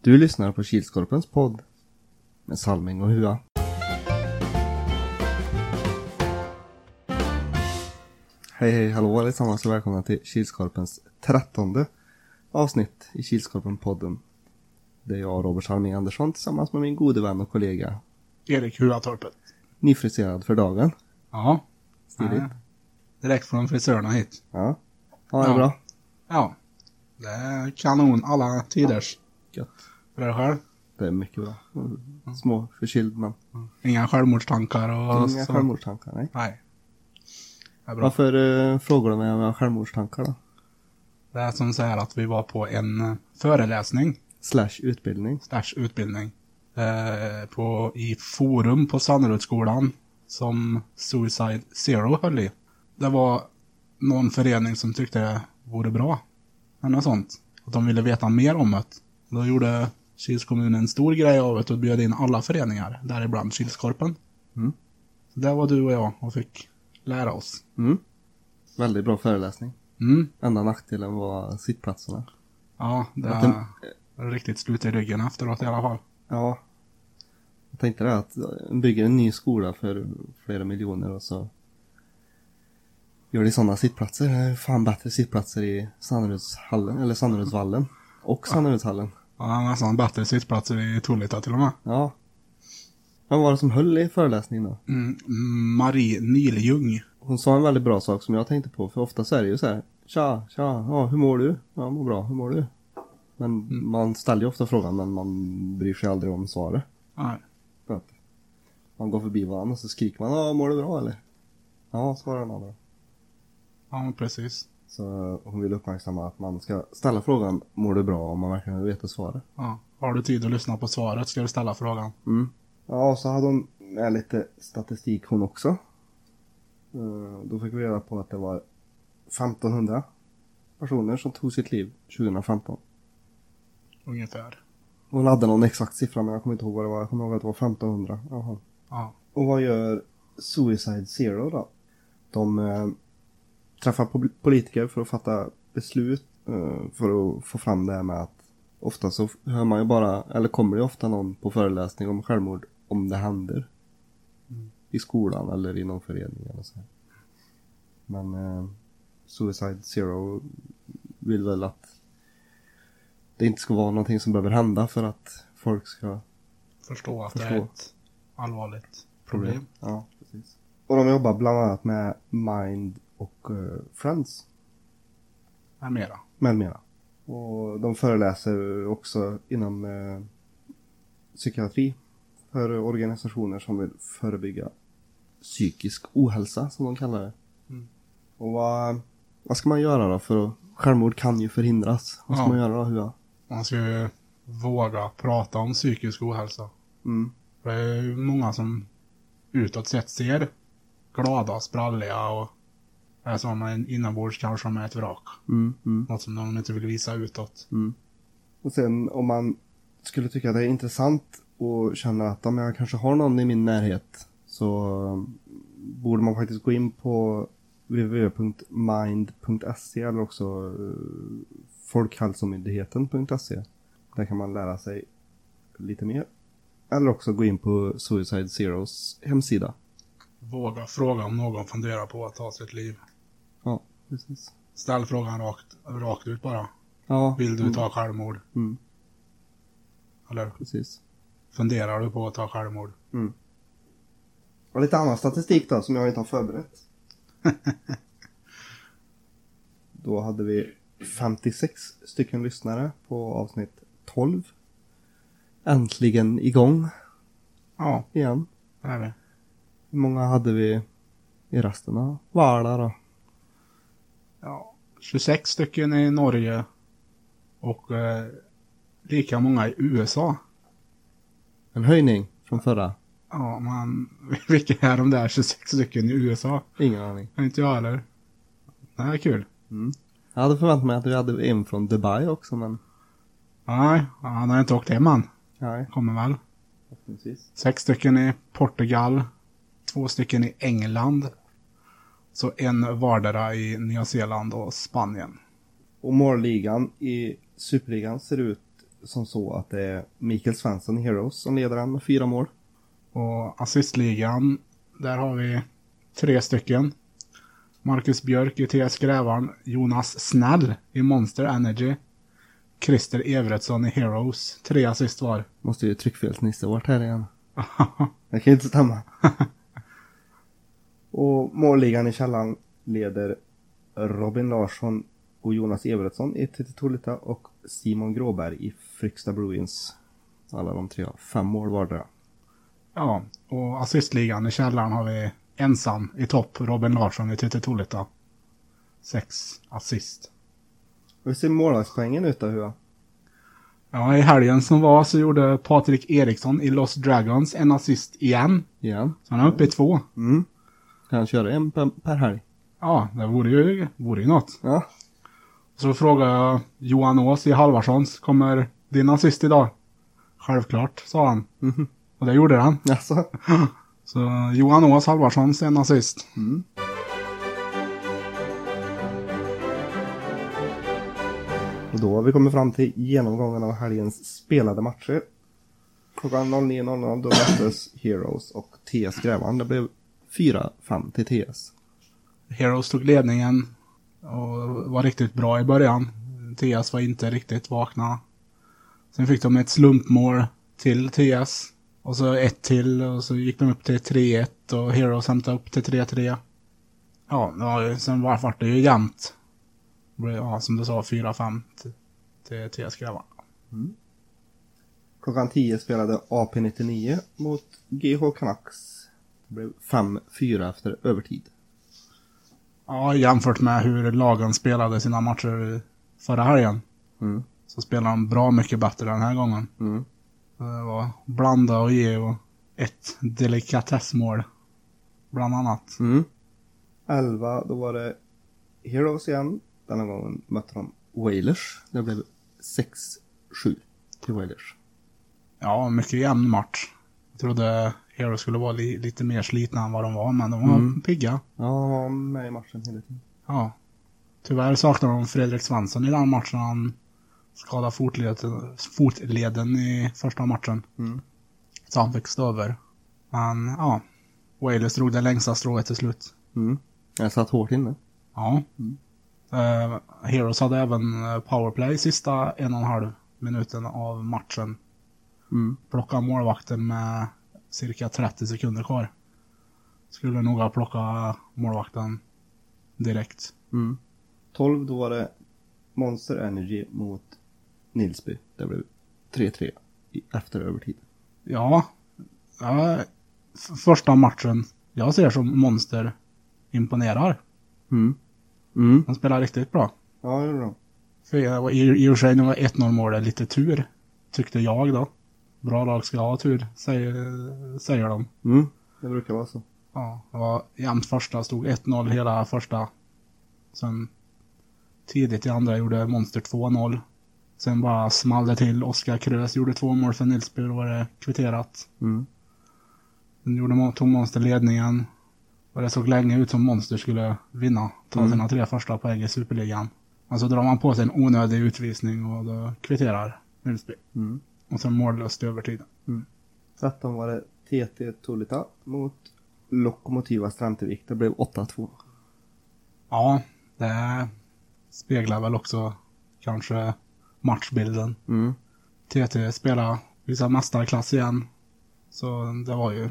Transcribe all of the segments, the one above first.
Du lyssnar på Kilskorpens podd med Salming och Hua. Hej hej hallå allesammans och välkomna till Kilskorpens trettonde avsnitt i Kilskorpen-podden. Det är jag, Robert Salming Andersson, tillsammans med min gode vän och kollega, Erik Huatorpet. nyfriserad för dagen. Ja. Stiligt. Nej, Direkt från frisörerna hit. Ja, ja det är Ja. bra. Ja. Det är kanon alla tiders. Gött. För dig själv. Det är mycket bra. Små förkyld men Inga självmordstankar och inga så. självmordstankar. Nej. Nej. Det är bra. Varför uh, frågar du mig om jag har självmordstankar då? Det är som säger att vi var på en eh, föreläsning, Slash utbildning. slash utbildning, eh, på, i Forum på Sannerudsskolan som Suicide Zero höll i. Det var någon förening som tyckte det vore bra. Eller något sånt. Att de ville veta mer om det. Då gjorde Kils kommun en stor grej av det och bjöd in alla föreningar, däribland Kilskorpen. Mm. Så där var du och jag och fick lära oss. Mm. Väldigt bra föreläsning. Mm. Enda nackdelen var sittplatserna. Ja, det Att är riktigt slut i ryggen efteråt i alla fall. Ja. Jag tänkte det att de bygger en ny skola för flera miljoner och så gör de sådana sittplatser. Det är fan bättre sittplatser i Sannerudshallen, eller Sannerudsvallen. Och Sannerudshallen. Ja, det är nästan bättre sittplatser i Tullita till och med. Ja. Vem var det som höll i föreläsningen då? Mm. Marie Niljung. Hon sa en väldigt bra sak som jag tänkte på, för ofta så är det ju så här. Tja, tja, ja, hur mår du? Ja, jag mår bra, hur mår du? Men man ställer ju ofta frågan, men man bryr sig aldrig om svaret. Nej. Att man går förbi varandra och så skriker man, ja, mår du bra eller? Ja, svarar den andra. Ja, precis. Så hon vill uppmärksamma att man ska ställa frågan, mår du bra? Om man verkligen vill veta svaret. Ja. Har du tid att lyssna på svaret ska du ställa frågan. Mm. Ja, och så hade hon med lite statistik hon också. Eh, Då fick vi reda på att det var 1500 personer som tog sitt liv 2015. Ungefär. Hon hade någon exakt siffra men jag kommer inte ihåg vad det var. Jag kommer ihåg att det var 1500. Jaha. Ja. Och vad gör Suicide Zero då? De träffar po- politiker för att fatta beslut eh, för att få fram det här med att ofta så hör man ju bara, eller kommer det ofta någon på föreläsning om självmord om det händer. I skolan eller i någon förening eller så här. Men eh, Suicide Zero vill väl att det inte ska vara någonting som behöver hända för att folk ska Förstå att det Förstå. är ett allvarligt problem. Ja, precis. Och de jobbar bland annat med Mind och eh, Friends Med mera. med mera. Och de föreläser också inom eh, psykiatri för organisationer som vill förebygga psykisk ohälsa som de kallar det. Mm. Och vad, vad ska man göra då för att självmord kan ju förhindras. Vad ska Ja. man göra då Hua? Man ska ju våga prata om psykisk ohälsa. Mm. För det är ju många som utåt sett ser glada, spralliga och är som en inombords kanske som är ett vrak. Mm, mm. Något som de inte vill visa utåt. Och sen om man skulle tycka att det är intressant och känner att om jag kanske har någon i min närhet så eh, borde man faktiskt gå in på www.mind.se eller också eh, folkhälsomyndigheten.se. Där kan man lära sig lite mer. Eller också gå in på Suicide Zeros hemsida. Våga fråga om någon funderar på att ta sitt liv. Precis. Ställ frågan rakt, rakt ut bara. Ja, Vill du ta självmord? Mm. Eller precis. funderar du på att ta självmord? Och lite annan statistik då som jag inte har förberett. då hade vi 56 stycken lyssnare på avsnitt 12. Äntligen igång Ja, igen. det är vi. Hur många hade vi i resten av Värla då? Ja, 26 stycken i Norge och eh, lika många i USA. En höjning från förra? Ja, men vilka är de där 26 stycken i USA? Ingen aning. Inte jag heller. Det här är kul. Jag hade förväntat mig att vi hade en från Dubai också men Nej, han har inte åkt hem än. nej. Kommer väl. Förhoppningsvis. Sex stycken i Portugal. Två stycken i England. Så en vardera i Nya Zeeland och Spanien. Och målligan i Superligan ser ut som så att det är Mikael Svensson i Heroes som leder den med fyra mål. Och assistligan, där har vi tre stycken. Marcus Björk i TS Grävarn, Jonas Snäll i Monster Energy, Christer Everetsson i Heroes, tre assist var. Måste ju tryckfelsnisse varit här igen. Det kan ju inte stämma. och målligan i källaren leder Robin Larsson och Jonas Everetsson i Tolita och Simon Gråberg i Fryksta Bruins. Alla de tre har fem mål vardera. Ja, och assistligan i källaren har vi ensam i topp, Robin Larsson i Tolita. Sex assist. Hur ser målvaktspoängen ut då Hua? Ja, i helgen som var så gjorde Patrik Eriksson i Lost Dragons en assist igen. Igen? Så han är uppe i två. Mm. Kan han köra en per, per helg? Ja, det vore ju, vore ju något. Ja. Så frågade jag Johan Ås i Halvarssons, kommer din assist idag? Självklart, sa han. Mhm. Och det gjorde han. Alltså. Så Johan Ås Halvarssons en assist. Mm. Och då har vi kommit fram till genomgången av helgens spelade matcher. Klockan 09.00 då möttes Heroes och TS Grävan. Det blev 4-5 till TS. Heroes tog ledningen och var riktigt bra i början. TS var inte riktigt vakna. Sen fick de ett slumpmål till TS. Och så ett till och så gick de upp till 3-1 och Heroes hämtade upp till 3-3. Ja, var sen var vart det ju jämnt. Ja, som du sa, 4-5 till, till TS Grävarna. Klockan 10 spelade AP99 mot GH Canucks. Det blev 5-4 efter övertid. Ja, jämfört med hur lagen spelade sina matcher förra helgen. Mm. Så spelar de bra mycket bättre den här gången. Mm. Det var blanda och ge och ett delikatessmål. Bland annat. Mm. 11, då var det Heroes igen. Denna gången mötte de Wailers. Det blev 6-7 till Wailers. Ja, mycket jämn match. Jag trodde Hero skulle vara li lite mer slitna än vad de var, men de var Mm. pigga. Ja, han var med i matchen hela tiden. Ja. Tyvärr saknar de Fredrik Svensson i den matchen. Han skadade fotleden, fotleden i första matchen. Mm. Så han fick stå över. Men ja, Wailers drog det längsta strået till slut. Mm. Jag satt hårt inne. Ja. Eh, Heroes hade även eh, powerplay sista en och en halv minuten av matchen. Mm. Plocka målvakten med cirka 30 sekunder kvar. Skulle nog ha plockat målvakten direkt. Mm. 12, då var det Monster Energy mot Nilsby. Det blev 3-3 i- efter övertid. Ja, ja första matchen jag ser som Monster imponerar. Mm. Mm. De spelar riktigt bra. Ja, det gjorde de. För jag- I, I och för sig, nu var 1-0 målet lite tur. Tyckte jag då. Bra lag ska ha tur, säger, säger de. Mm. Det brukar vara så. Ja, det var jämnt första, stod 1-0 hela första. Sen tidigt i andra gjorde Monster 2-0. Sen bara small det till. Oskar Krös gjorde två mål för Nilsby, då var det kvitterat. Mm. Sen gjorde, tog Monster ledningen. Och det såg länge ut som Monster skulle vinna. Ta Mm. sina tre första poäng i Superligan. Men så drar man på sig en onödig utvisning och då kvitterar Nilsby. Mm. Och sen mållöst i övertiden. 13 var det TT Tulita mot Lokomotiva Strantevik. Det blev 8-2. Ja, det speglar väl också kanske matchbilden. Mm. TT spelade vissa mästarklass igen. Så det var ju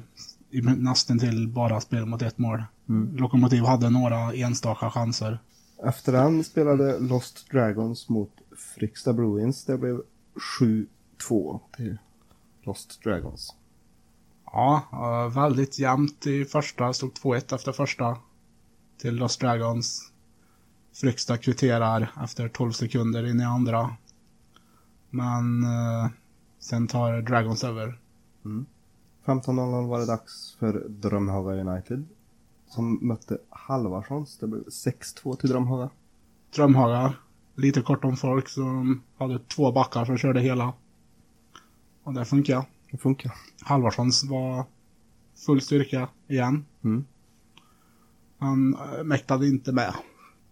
nästan till bara spel mot ett mål. Mm. Lokomotiv hade några enstaka chanser. Efter den spelade Lost Dragons mot Fryksta Bruins. Det blev 7-2 till Lost Dragons. Ja, väldigt jämnt i första. Stod 2-1 efter första. Till Lost Dragons. Fryksta kvitterar efter 12 sekunder in i andra. Men eh, sen tar Dragons över. 15.00 var det dags för Drömhaga United. Som mötte Halvarssons. Det blev 6-2 till Drömhaga. Drömhaga. Lite kort om folk som hade två backar som körde hela. Och det funkar. Det funkar. Halvarssons var full styrka igen. Mm. Han eh, mäktade inte med.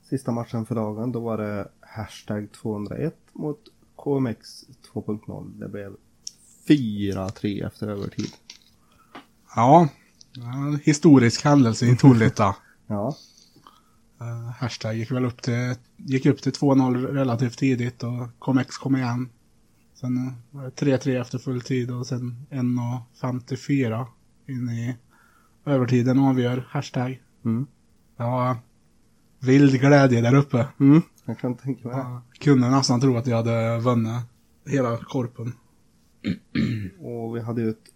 Sista matchen för dagen, då var det hashtag 201 mot KMX 2.0. Det blev 4-3 efter övertid. Ja, en historisk händelse i Tullita. Ja. Uh, hashtag gick väl upp till, gick upp till 2-0 relativt tidigt och ComX kom igen. Sen uh, var det 3-3 efter full tid och sen 1.54 in i övertiden avgör. Hashtag. Mm. Ja, vild glädje där uppe. Mm. Jag kan tänka mig det. Jag kunde nästan tro att jag hade vunnit hela korpen. Och vi hade ju ett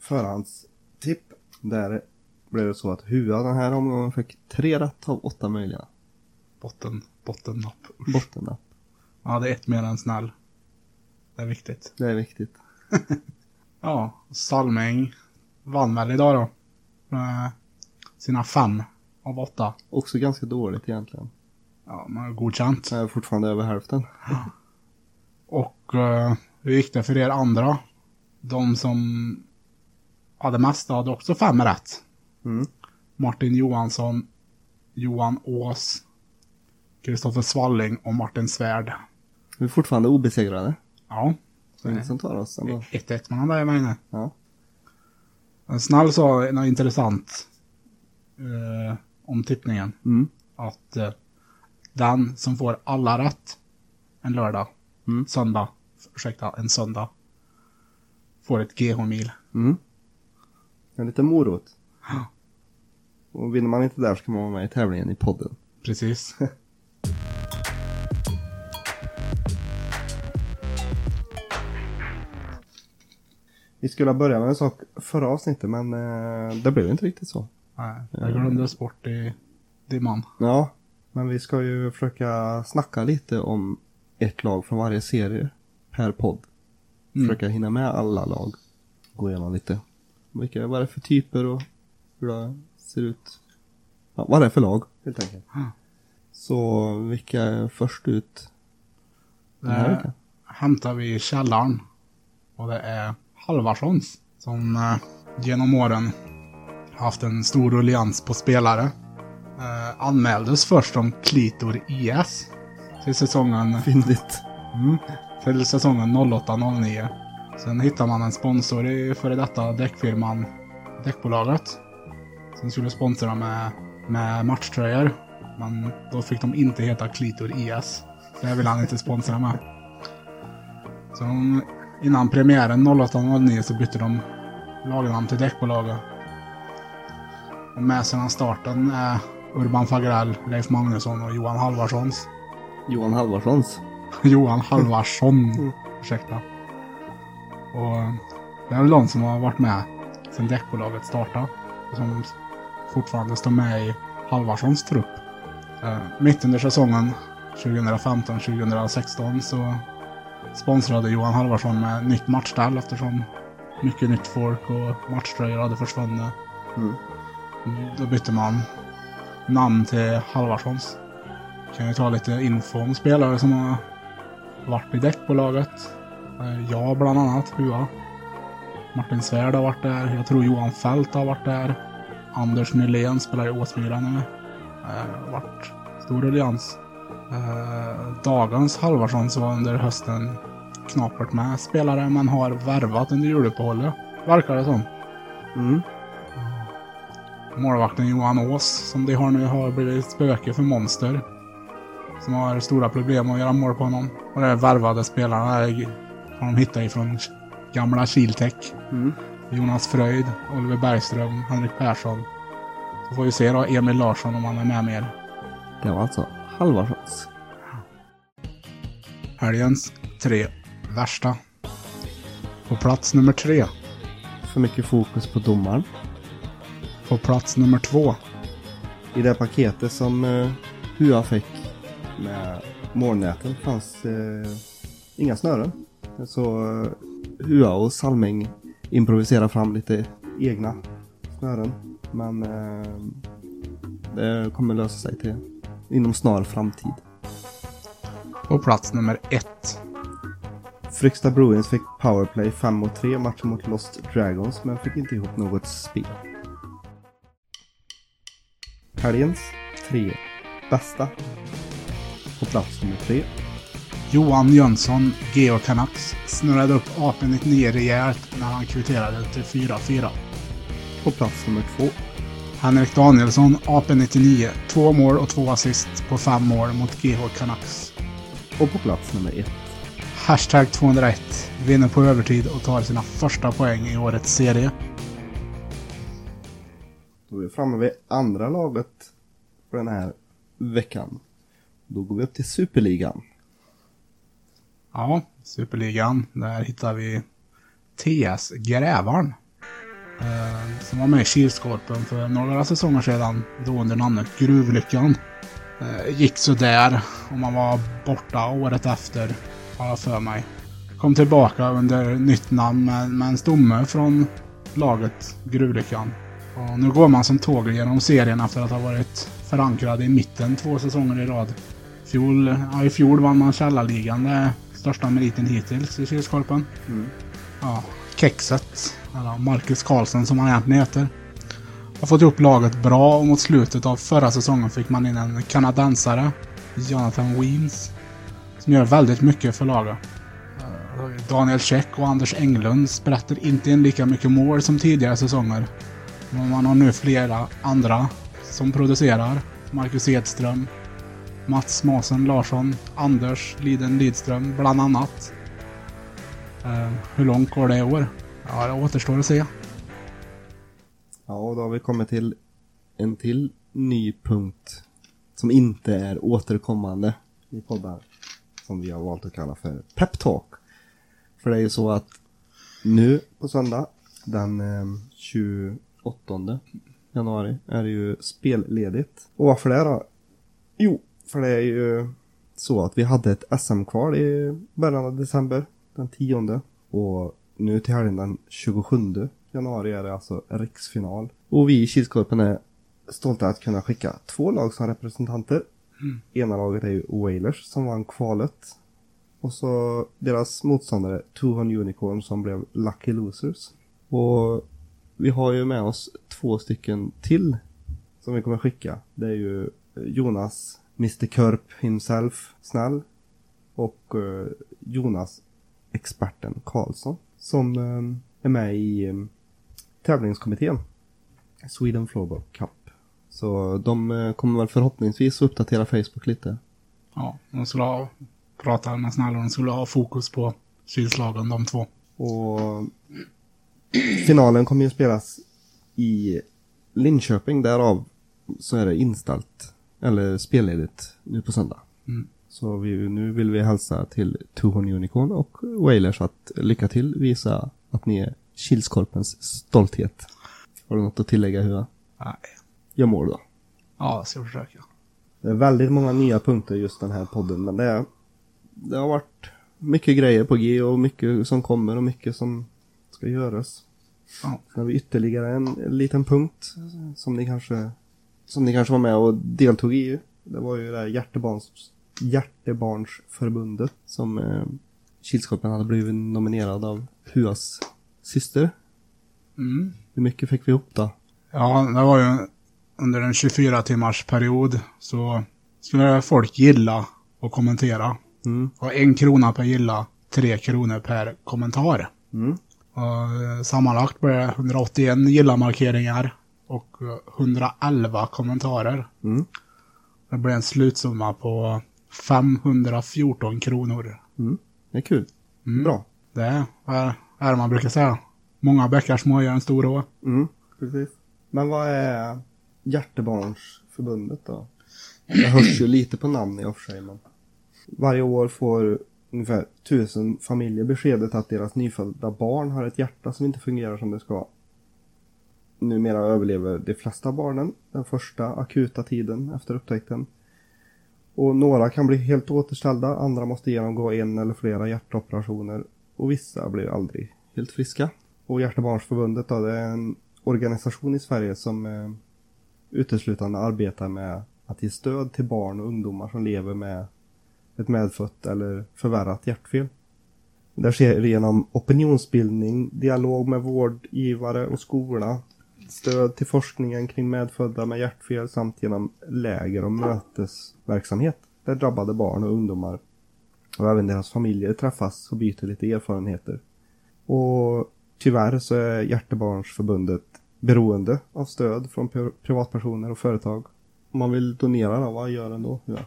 förhandstipp. Där blev det så att Hua den här omgången fick tre rätt av åtta möjliga. Botten, bottennapp. Bottennapp. Ja, det är ett mer än snäll. Det är viktigt. Det är viktigt. Ja, Salming vann väl idag då. Med sina fem av åtta. Också ganska dåligt egentligen. Ja, man har godkänt. Jag är fortfarande över hälften. Och uh, hur gick det för er andra? De som hade mest hade också fem rätt. Mm. Martin Johansson, Johan Ås, Kristoffer Svalling och Martin Svärd. Vi är fortfarande obesegrade. Ja, Så ingen som tar oss ändå. 1-1 mellan dig och mig nu. Ja. En Snäll sa något intressant eh, om tippningen. Mm. Att eh, den som får alla rätt en lördag, Mm. söndag, ursäkta, en söndag, får ett GH-mil. Mm. En liten morot. Ja. Och vinner man inte där så kan man vara med i tävlingen i podden. Precis. Vi skulle ha börjat med en sak förra avsnittet men eh, det blev inte riktigt så. Nej, jag glömdes bort i dimman. Ja, men vi ska ju försöka snacka lite om ett lag från varje serie per podd. Mm. Försöka hinna med alla lag. Gå igenom lite. Vilka, vad är det för typer och hur det ser ut. Ja, vad det är för lag helt enkelt. Ja. Så vilka är först ut? Den här Det veckan? hämtar vi källaren. Och det är Halvarssons som eh, genom åren haft en stor ruljans på spelare. Eh, anmäldes först som Klitor IS till säsongen Fyndigt. Mm. Till säsongen 08-09. Sen hittar man en sponsor i före detta däckfirman Däckbolaget. Som skulle sponsra med, med matchtröjor. Men då fick de inte heta Klitor IS. Det vill han inte sponsra med. Så de, innan premiären 08-09 så bytte de lagnamn till Däckbolaget. Och med sedan starten är Urban Fagrell, Leif Magnusson och Johan Halvarssons. Johan Halvarssons. Johan Halvarsson. Ursäkta. Och det är väl de som har varit med sedan däckbolaget startade. och Som fortfarande står med i Halvarssons trupp. Eh, mitt under säsongen 2015-2016 så sponsrade Johan Halvarsson med nytt matchställ eftersom mycket nytt folk och matchtröjor hade försvunnit. Mm. Då bytte man namn till Halvarssons. Kan ju ta lite info om spelare som har varit i däckbolaget. Eh, Jag bland annat, Hua. Martin Svärd har varit där. Jag tror Johan Fält har varit där. Anders Nylén spelar i Åsmyra nu. Eh, varit stor ruljans. Eh, dagens Halvarsson så var under hösten knapert med spelare men har värvat under juluppehållet. Verkar det som. Mm. Målvakten Johan Ås som de har nu har blivit ett spöke för Monster. Som har stora problem att göra mål på honom. Och det är värvade spelarna är, har de hittat ifrån gamla Kiltech. Mm. Jonas Fröjd, Oliver Bergström, Henrik Persson. Så får vi se då Emil Larsson om han är med mer. Det var alltså Halvarssons. Helgens tre värsta. På plats nummer tre. För mycket fokus på domaren. På plats nummer två. I det paketet som uh, Hua fick med målnäten fanns eh, inga snören. Så uh, Hua och Salming improviserar fram lite egna snören. Men eh, det kommer lösa sig till inom snar framtid. På plats nummer ett. Fryksta Bruins fick powerplay 5 mot 3 matchen mot Lost Dragons men fick inte ihop något spel. Helgens tre bästa. På plats nummer tre. Johan Jönsson, Geo Canucks, snurrade upp AP99 rejält när han kvitterade till 4-4. På plats nummer två. Henrik Danielsson, AP99, två mål och två assist på fem mål mot GH Canucks. Och på plats nummer ett. Hashtag 201 vinner på övertid och tar sina första poäng i årets serie. Då är vi framme vid andra laget för den här veckan. Då går vi upp till Superligan. Ja, Superligan. Där hittar vi TS Grävarn. Eh, som var med i Kilskorpen för några säsonger sedan. Då under namnet Gruvlyckan. Eh, gick sådär och man var borta året efter. Har jag för mig. Kom tillbaka under nytt namn med, med en stomme från laget Gruvlyckan. Och nu går man som tåg genom serien efter att ha varit förankrad i mitten två säsonger i rad. Fjol, ja, I fjol vann man Källarligan, det största meriten hittills i Kilskorpen. Mm. Ja, Kexet, eller Marcus Karlsson som han egentligen heter. Har fått ihop laget bra och mot slutet av förra säsongen fick man in en kanadensare, Jonathan Weems, som gör väldigt mycket för laget. Eh, Daniel Käck och Anders Englund sprätter inte in lika mycket mål som tidigare säsonger. Men man har nu flera andra som producerar. Marcus Edström, Mats Masen Larsson, Anders Liden Lidström bland annat. Eh, hur långt går det i år? Ja, det återstår att se. Ja, och då har vi kommit till en till ny punkt som inte är återkommande i podden. Som vi har valt att kalla för peptalk. För det är ju så att nu på söndag den ehm, 28 januari är det ju spelledigt. Och varför det då? Jo, för det är ju så att vi hade ett SM-kval i början av december, den 10. Och nu till helgen den 27 januari är det alltså riksfinal. Och vi i Kilskorpen är stolta att kunna skicka två lag som representanter. Ena laget är ju Wailers som vann kvalet. Och så deras motståndare Tuhon Unicorn som blev Lucky Losers. Och vi har ju med oss två stycken till som vi kommer skicka. Det är ju Jonas Mr Körp himself, snäll. Och eh, Jonas experten Karlsson. Som eh, är med i eh, tävlingskommittén. Sweden Floorball Cup. Så de eh, kommer väl förhoppningsvis uppdatera Facebook lite. Ja, de skulle ha pratat med snälla, de skulle ha fokus på Kilslagen de två. Och finalen kommer ju spelas i Linköping. Därav så är det inställt. Eller spelledigt nu på söndag. Mm. Så vi, nu vill vi hälsa till Tuhon Unicorn och Wailers att lycka till. Visa att ni är Kilskorpens stolthet. Har du något att tillägga Hua? Nej. Gör mål då. Ja, jag ska försöka. Det är väldigt många nya punkter just den här podden. Men det, är, det har varit mycket grejer på G och mycket som kommer och mycket som ska göras. Ja. Sen har vi ytterligare en liten punkt som ni kanske, som ni kanske var med och deltog i. Det var ju det här hjärtebarns, hjärtebarnsförbundet som eh, Kilskorpen hade blivit nominerad av Huas syster. Mm. Hur mycket fick vi ihop då? Ja, det var ju under en 24 timmars period så skulle folk gilla och kommentera. Mm. Och en krona per gilla, tre kronor per kommentar. Mm. Och eh, sammanlagt blev det 181 gilla-markeringar och eh, 111 kommentarer. Mm. Det blev en slutsumma på 514 kronor. Mm. Det är kul. Mm. Bra. Det är är man brukar säga. Många bäckar små gör en stor å. Mm, precis. Men vad är Hjärtebarnsförbundet då? Det hörs ju lite på namn i och för sig, men varje år får ungefär tusen familjer beskedet att deras nyfödda barn har ett hjärta som inte fungerar som det ska. Numera överlever de flesta barnen den första akuta tiden efter upptäckten. Och några kan bli helt återställda, andra måste genomgå en eller flera hjärtoperationer och vissa blir aldrig helt friska. Och Hjärtebarnsförbundet då, det är en organisation i Sverige som eh, uteslutande arbetar med att ge stöd till barn och ungdomar som lever med ett medfött eller förvärrat hjärtfel. Det sker genom opinionsbildning, dialog med vårdgivare och skola, stöd till forskningen kring medfödda med hjärtfel samt genom läger och mötesverksamhet där drabbade barn och ungdomar Och även deras familjer träffas och byter lite erfarenheter. Och tyvärr så är Hjärtebarnsförbundet beroende av stöd från privatpersoner och företag. Om man vill donera då, vad gör den då? Ja.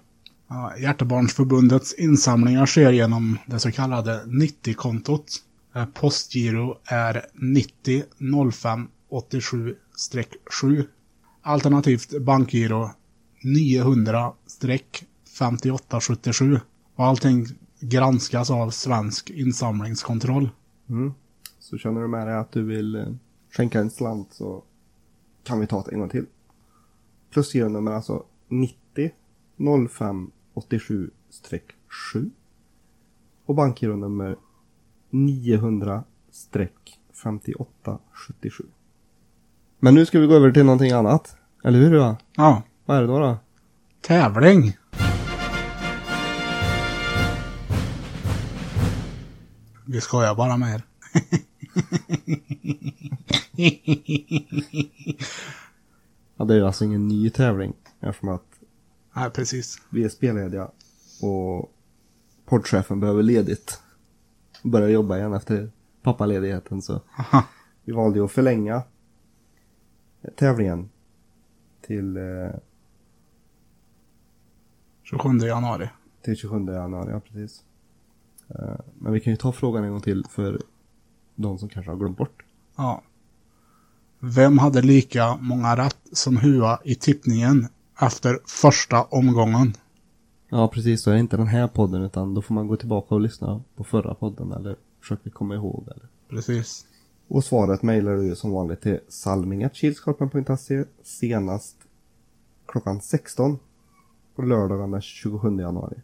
Ja, Hjärtebarnsförbundets insamlingar sker genom det så kallade 90-kontot. Eh, postgiro är 90 05 87-7. Alternativt bankgiro 900-5877. Och allting granskas av Svensk insamlingskontroll. Mm. Så känner du med dig att du vill eh, skänka en slant så kan vi ta det en gång till. Plusgironummer alltså 90 05 87 7 och bankgironummer 900 58 77. Men nu ska vi gå över till någonting annat. Eller hur? Va? Ja, Vad är det då? då? tävling. Vi skojar bara med er. Ja, det är alltså ingen ny tävling. Eftersom att Nej, precis. vi är spellediga och poddchefen behöver ledigt. Börja jobba igen efter pappaledigheten så Aha. vi valde ju att förlänga tävlingen till, eh, 27 januari. till 27 januari, ja precis. Eh, men vi kan ju ta frågan en gång till för de som kanske har glömt bort. Ja. Vem hade lika många rätt som Hua i tippningen efter första omgången? Ja precis, så är det inte den här podden utan då får man gå tillbaka och lyssna på förra podden eller försöka komma ihåg. Eller. Precis. Och svaret mejlar du som vanligt till salmingatkilskorpen.se senast klockan 16 på lördagen den 27 januari.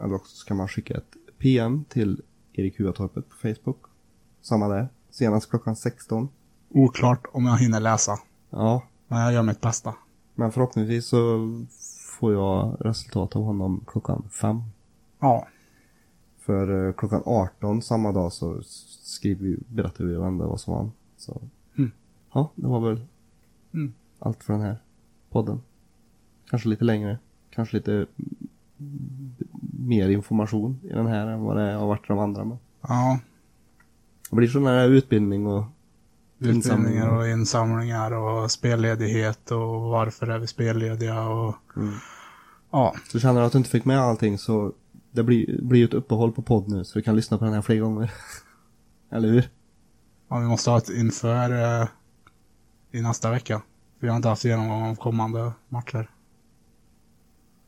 Eller också ska man skicka ett PM till Erik Huatorpet på Facebook. Samma där. Senast klockan 16. Oklart om jag hinner läsa. Ja, Men jag gör mitt bästa. men förhoppningsvis så får jag resultat av honom klockan 5. Ja. För eh, klockan 18 samma dag så skriver vi, berättar vi vem det var som vann. Så. Mm. Ja, det var väl Mm. allt för den här podden. Kanske lite längre. Kanske lite mer information i den här än vad det har varit i de andra. Men Ja. det blir sån här utbildning och Utbildningar och insamlingar och spelledighet och varför är vi spellediga och... Mm. Ja. så känner du att du inte fick med allting så det blir, blir ju ett uppehåll på podd nu så du kan lyssna på den här fler gånger. Eller hur? ja vi måste ha ett inför eh, i nästa vecka. Vi har inte haft genomgång av kommande matcher.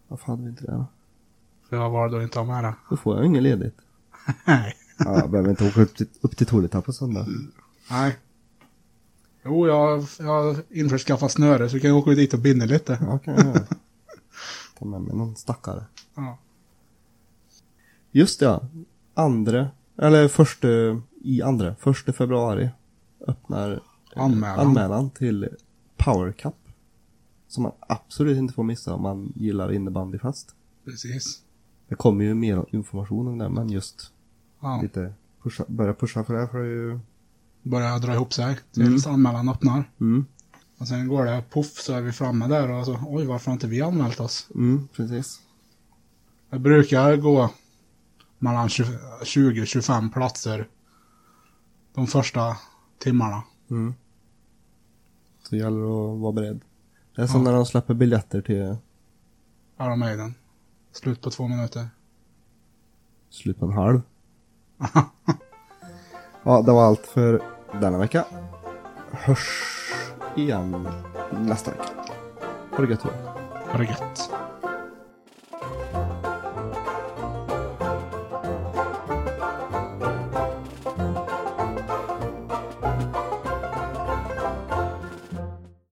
Varför hade vi inte det då? Så jag valde att inte ha med det. Då får jag inget ledigt. Nej. Ja, jag behöver inte åka upp till, upp till Torita på söndag. Nej. Jo, jag, jag har införskaffat snöre så vi kan åka dit och binda lite. Ja, kan jag göra. Ta med mig någon stackare. Ja. Just ja. Andra, eller första, i andra, första februari öppnar eh, Anmälan. anmälan till Power Cup. Som man absolut inte får missa om man gillar innebandy fast. Precis. Det kommer ju mer information om det, men just Ja. lite pusha, börja pusha för det för det är ju... Börjar dra ihop sig tills anmälan öppnar. Mm, Och sen går det puff så är vi framme där och så oj varför har inte vi anmält oss? mm, precis. Det brukar gå mellan 20-25 platser de första timmarna. Mm. Så det gäller att vara beredd. Det är som Ja. när de släpper biljetter till Iron Maiden. Slut på två minuter. slut på en halv. Ja, det var allt för denna vecka. Hörs igen nästa vecka. Ha det gött. Ha det gött.